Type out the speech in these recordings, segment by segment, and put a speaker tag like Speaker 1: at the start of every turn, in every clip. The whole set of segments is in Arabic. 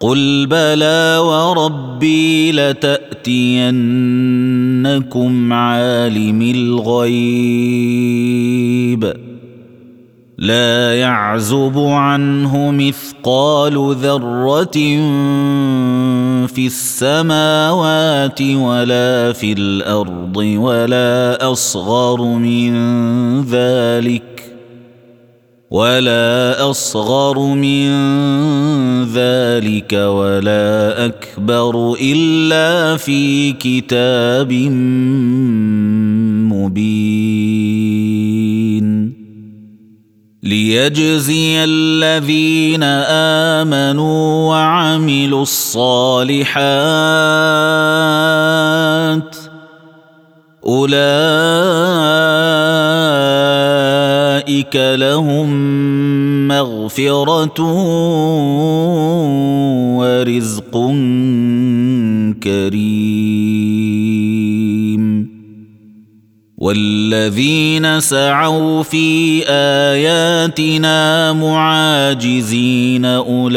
Speaker 1: قل بلى وربي لتاتينكم عالم الغيب. لا يعزب عنه مثقال ذره في السماوات ولا في الأرض ولا اصغر من ذلك ولا أصغر من ذلك ولا أكبر إلا في كتاب مبين. ليجزي الذين آمنوا وعملوا الصالحات أولئك لهم مغفرة ورزق كريم. والذين سعوا في آياتنا معاجزين أولئك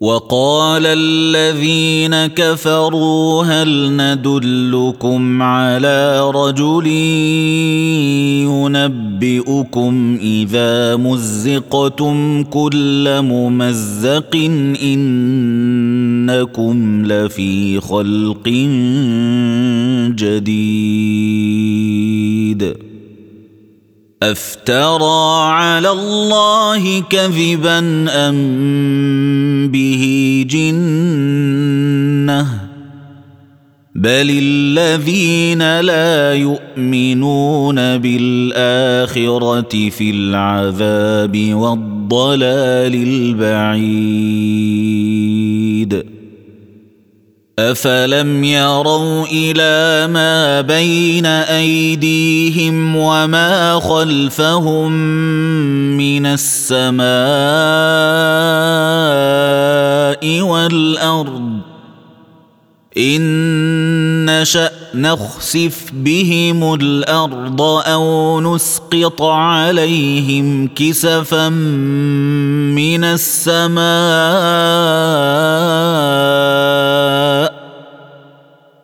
Speaker 1: وقال الذين كفروا هل ندلكم على رجل ينبئكم إذا مزقتم كل ممزق إنكم لفي خلق جديد أفترى على الله كذبا أم به جنة بل الذين لا يؤمنون بالآخرة في العذاب والضلال البعيد افلم يروا إلى ما بين ايديهم وما خلفهم من السماء والارض ان نشا نخسف بهم الأرض أو نسقط عليهم كسفا من السماء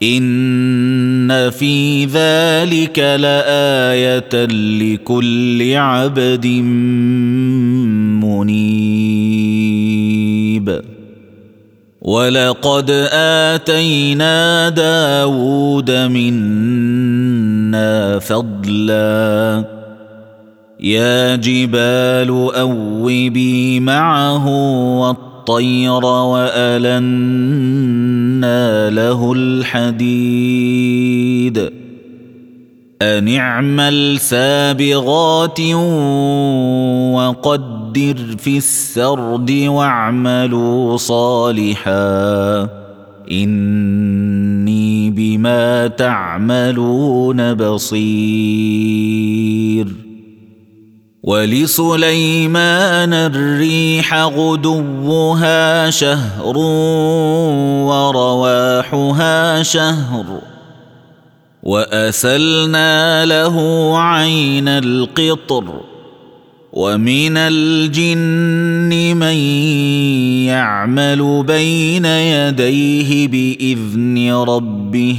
Speaker 1: ان في ذلك لايه لكل عبد منيب ولقد اتينا داود منا فضلا يا جبال اوبي معه والطير وألنا له الحديد. ان اعمل سابغات وقدر في السرد واعملوا صالحا. إني بما تعملون بصير. ولسليمان الريح غدوها شهر ورواحها شهر واسلنا له عين القطر ومن الجن من يعمل بين يديه بإذن ربه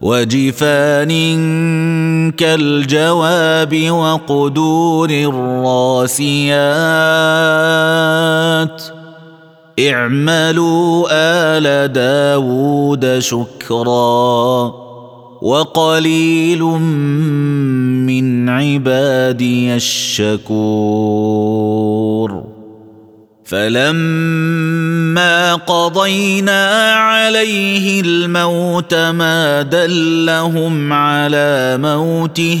Speaker 1: وجفان كالجواب وقدور الراسيات. اعملوا آل داود شكرا وقليل من عبادي الشكور. فلما قضينا عليه الموت ما دلهم على موته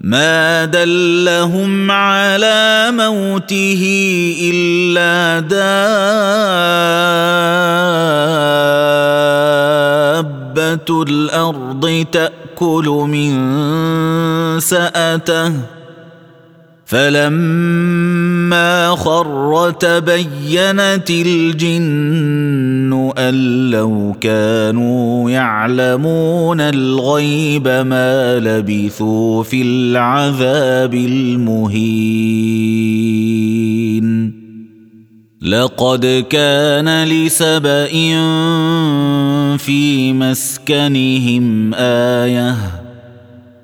Speaker 1: ما دلهم على موته إلا دابة الأرض تأكل من سأته. فلما خر تبينت الجن أن لو كانوا يعلمون الغيب ما لبثوا في العذاب المهين. لقد كان لسبأ في مسكنهم آية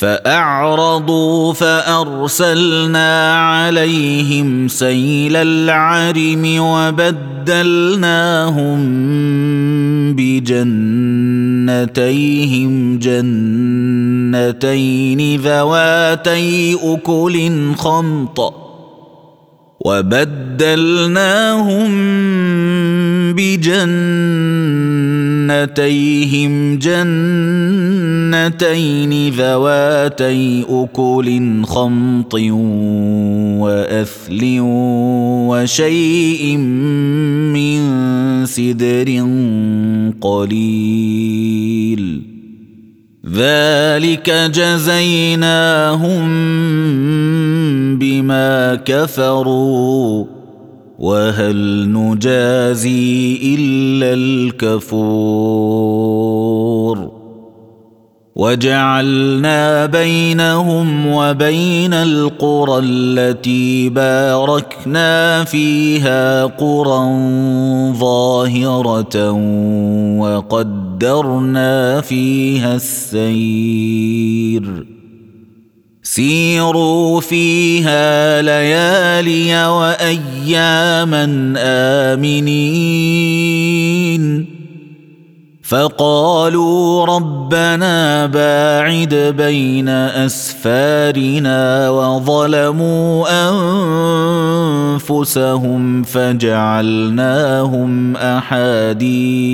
Speaker 1: فأعرضوا فأرسلنا عليهم سيل العرم وبدلناهم بجنتيهم جنتين ذواتي أكل خمط. وبدلناهم بجنتيهم. جنتين ذواتي أكل خمط وأثل وشيء من سدر قليل. ذلك جزيناهم بما كفروا وهل نجازي إلا الكفور وجعلنا بينهم وبين القرى التي باركنا فيها قرى ظاهرة وقدرنا فيها السير. سيروا فيها ليالي وأياما آمنين. فقالوا ربنا باعد بين أسفارنا وظلموا أنفسهم فجعلناهم أحاديث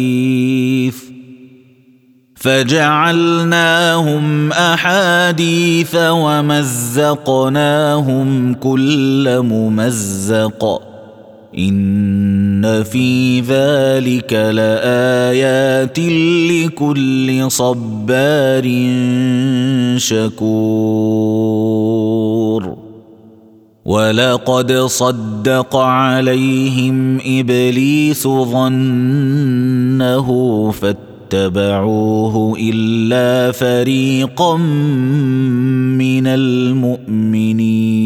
Speaker 1: فجعلناهم أحاديث ومزقناهم كل ممزق ان في ذلك لايات لكل صبار شكور ولقد صدق عليهم ابليس ظنه فاتبعوه الا فريقا من المؤمنين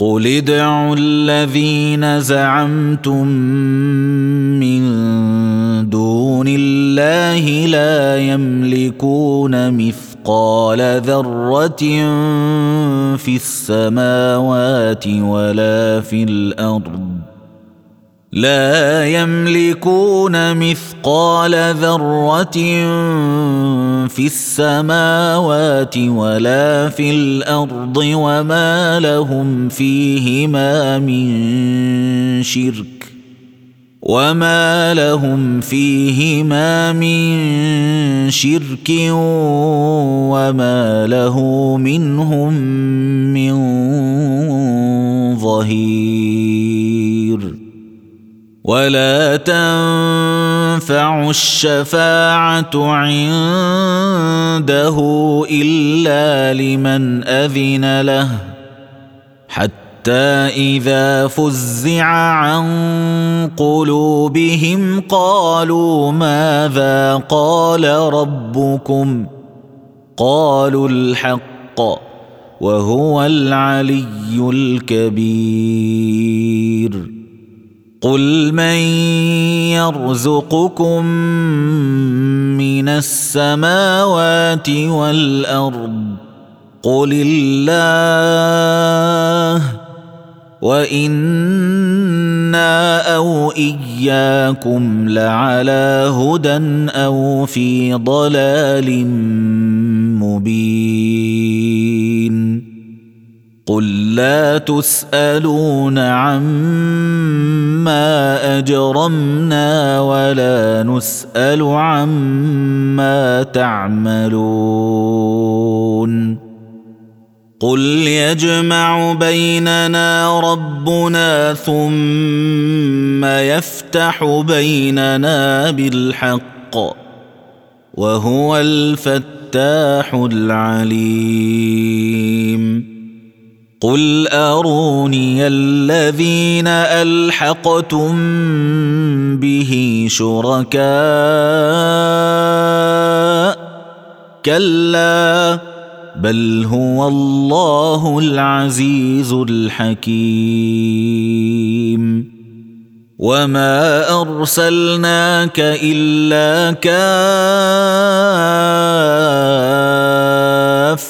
Speaker 1: قل ادعوا الذين زعمتم من دون الله لا يملكون مثقال ذره في السماوات ولا في الأرض لا يملكون مثقال ذرة في السماوات ولا في الأرض وما لهم فيهما من شرك وما لهم فيهما من شرك وما له منهم من ظهير ولا تنفع الشفاعة عنده إلا لمن أذن له. حتى إذا فزع عن قلوبهم قالوا ماذا قال ربكم؟ قالوا الحق وهو العلي الكبير. قل من يرزقكم من السماوات والارض قل الله وأنا أو اياكم لعلى هدى أو في ضلال مبين قل لا تسالون عما اجرمنا ولا نسال عما تعملون قل يجمع بيننا ربنا ثم يفتح بيننا بالحق وهو الفتاح العليم قل اروني الذين الحقتم به شركاء كلا بل هو الله العزيز الحكيم وما ارسلناك الا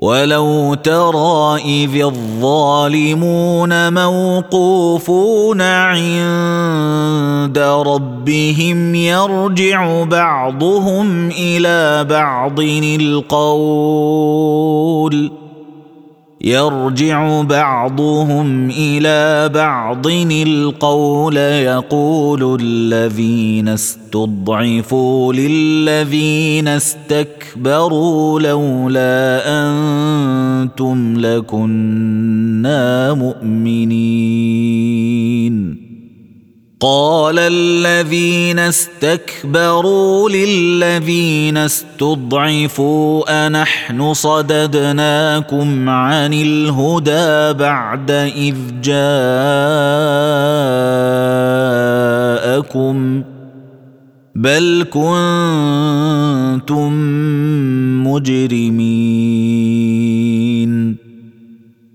Speaker 1: ولو ترى اذ الظالمون موقوفون عند ربهم يرجع بعضهم إلى بعض القول يرجع بعضهم إلى بعض القول يقول الذين استضعفوا للذين استكبروا لولا أنتم لكنا مؤمنين. قال الذين استكبروا للذين استضعفوا أنحن صددناكم عن الهدى بعد إذ جاءكم بل كنتم مجرمين.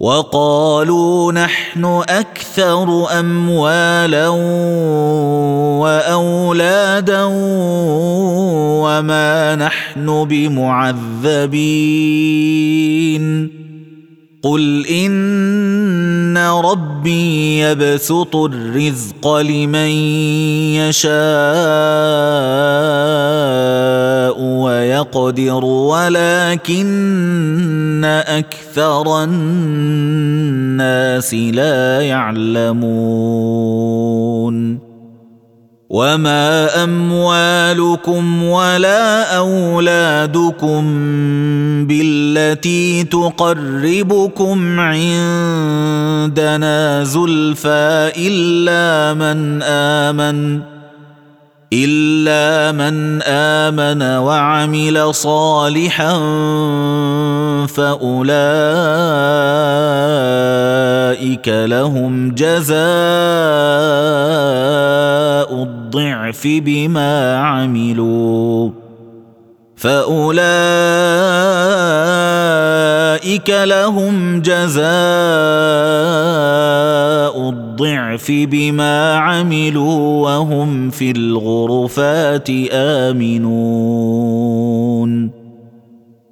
Speaker 1: وقالوا نحن أكثر أموالا وأولادا وما نحن بمعذبين. قل إن ربي يبسط الرزق لمن يشاء. ويقدر ولكن أكثر الناس لا يعلمون. وما أموالكم ولا أولادكم بالتي تقربكم عندنا زلفى إلا من آمن. إلا من آمن وعمل صالحا فأولئك لهم جزاء الضعف بما عملوا. فأولئك لهم جزاء الضعف بما عملوا وهم في الغرفات آمنون.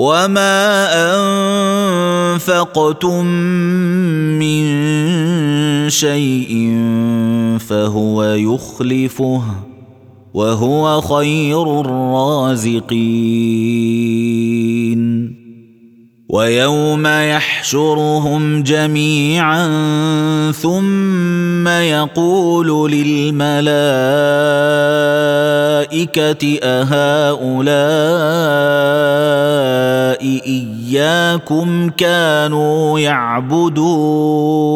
Speaker 1: وما انفقتم من شيء فهو يخلفه وهو خير الرازقين ويوم يحشرهم جميعا ثم يقول للملائكة أهؤلاء إياكم كانوا يعبدون؟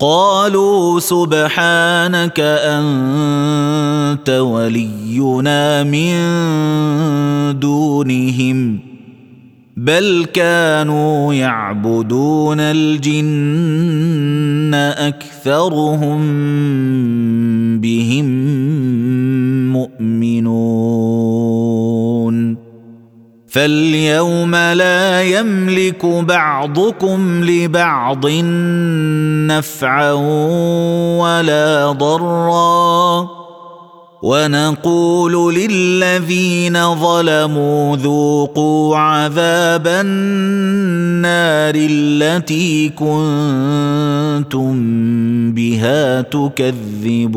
Speaker 1: قالوا سبحانك أنت ولينا من دونهم. بل كانوا يعبدون الجن اكثرهم بهم مؤمنون فاليوم لا يملك بعضكم لبعض نفعا ولا ضرا ونقول للذين ظلموا ذوقوا عذاب النار التي كنتم بها تكذبون.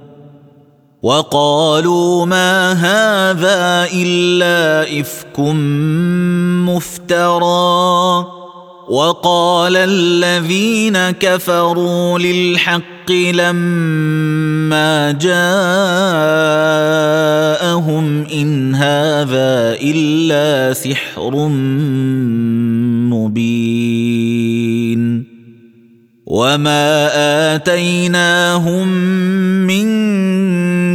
Speaker 1: وقالوا ما هذا إلا إفك مفترى. وقال الذين كفروا للحق لما جاءهم إن هذا إلا سحر مبين. وما آتيناهم من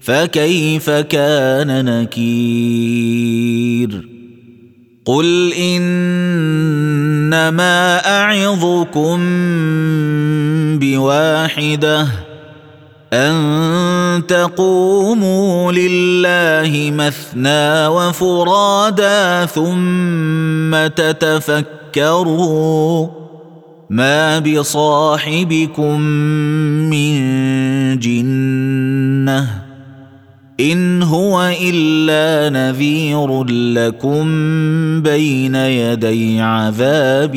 Speaker 1: فكيف كان نكير؟ قل إنما أعظكم بواحدة أن تقوموا لله مثنى وفرادا ثم تتفكروا ما بصاحبكم من جنة إن هو إلا نذير لكم بين يدي عذاب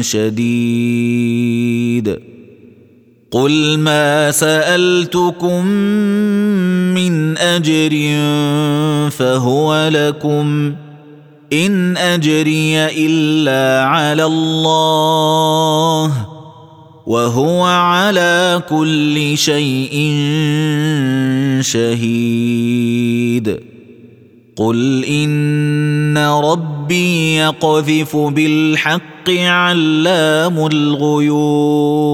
Speaker 1: شديد. قل ما سألتكم من أجر فهو لكم. إن أجري إلا على الله. وهو على كل شيء شهيد. قل إن ربي يقذف بالحق علام الغيوب.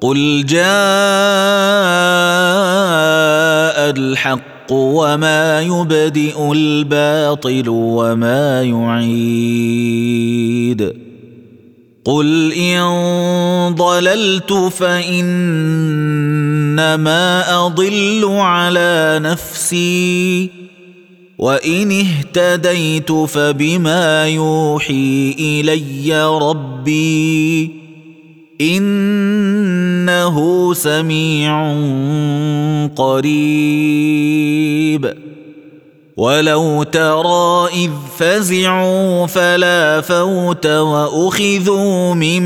Speaker 1: قل جاء الحق وما يبدئ الباطل وما يعيد. قل ان ضللت فانما اضل على نفسي وان اهتديت فبما يوحي الي ربي انه سميع قريب ولو ترى اذ فزعوا فلا فوت واخذوا من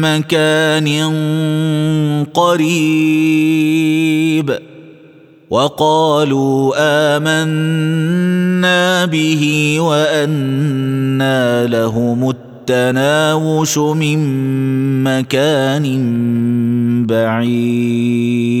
Speaker 1: مكان قريب وقالوا امنا به وانى لهم التناوش من مكان بعيد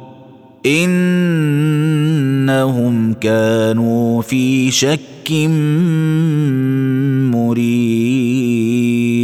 Speaker 1: إنهم كانوا في شك مريب.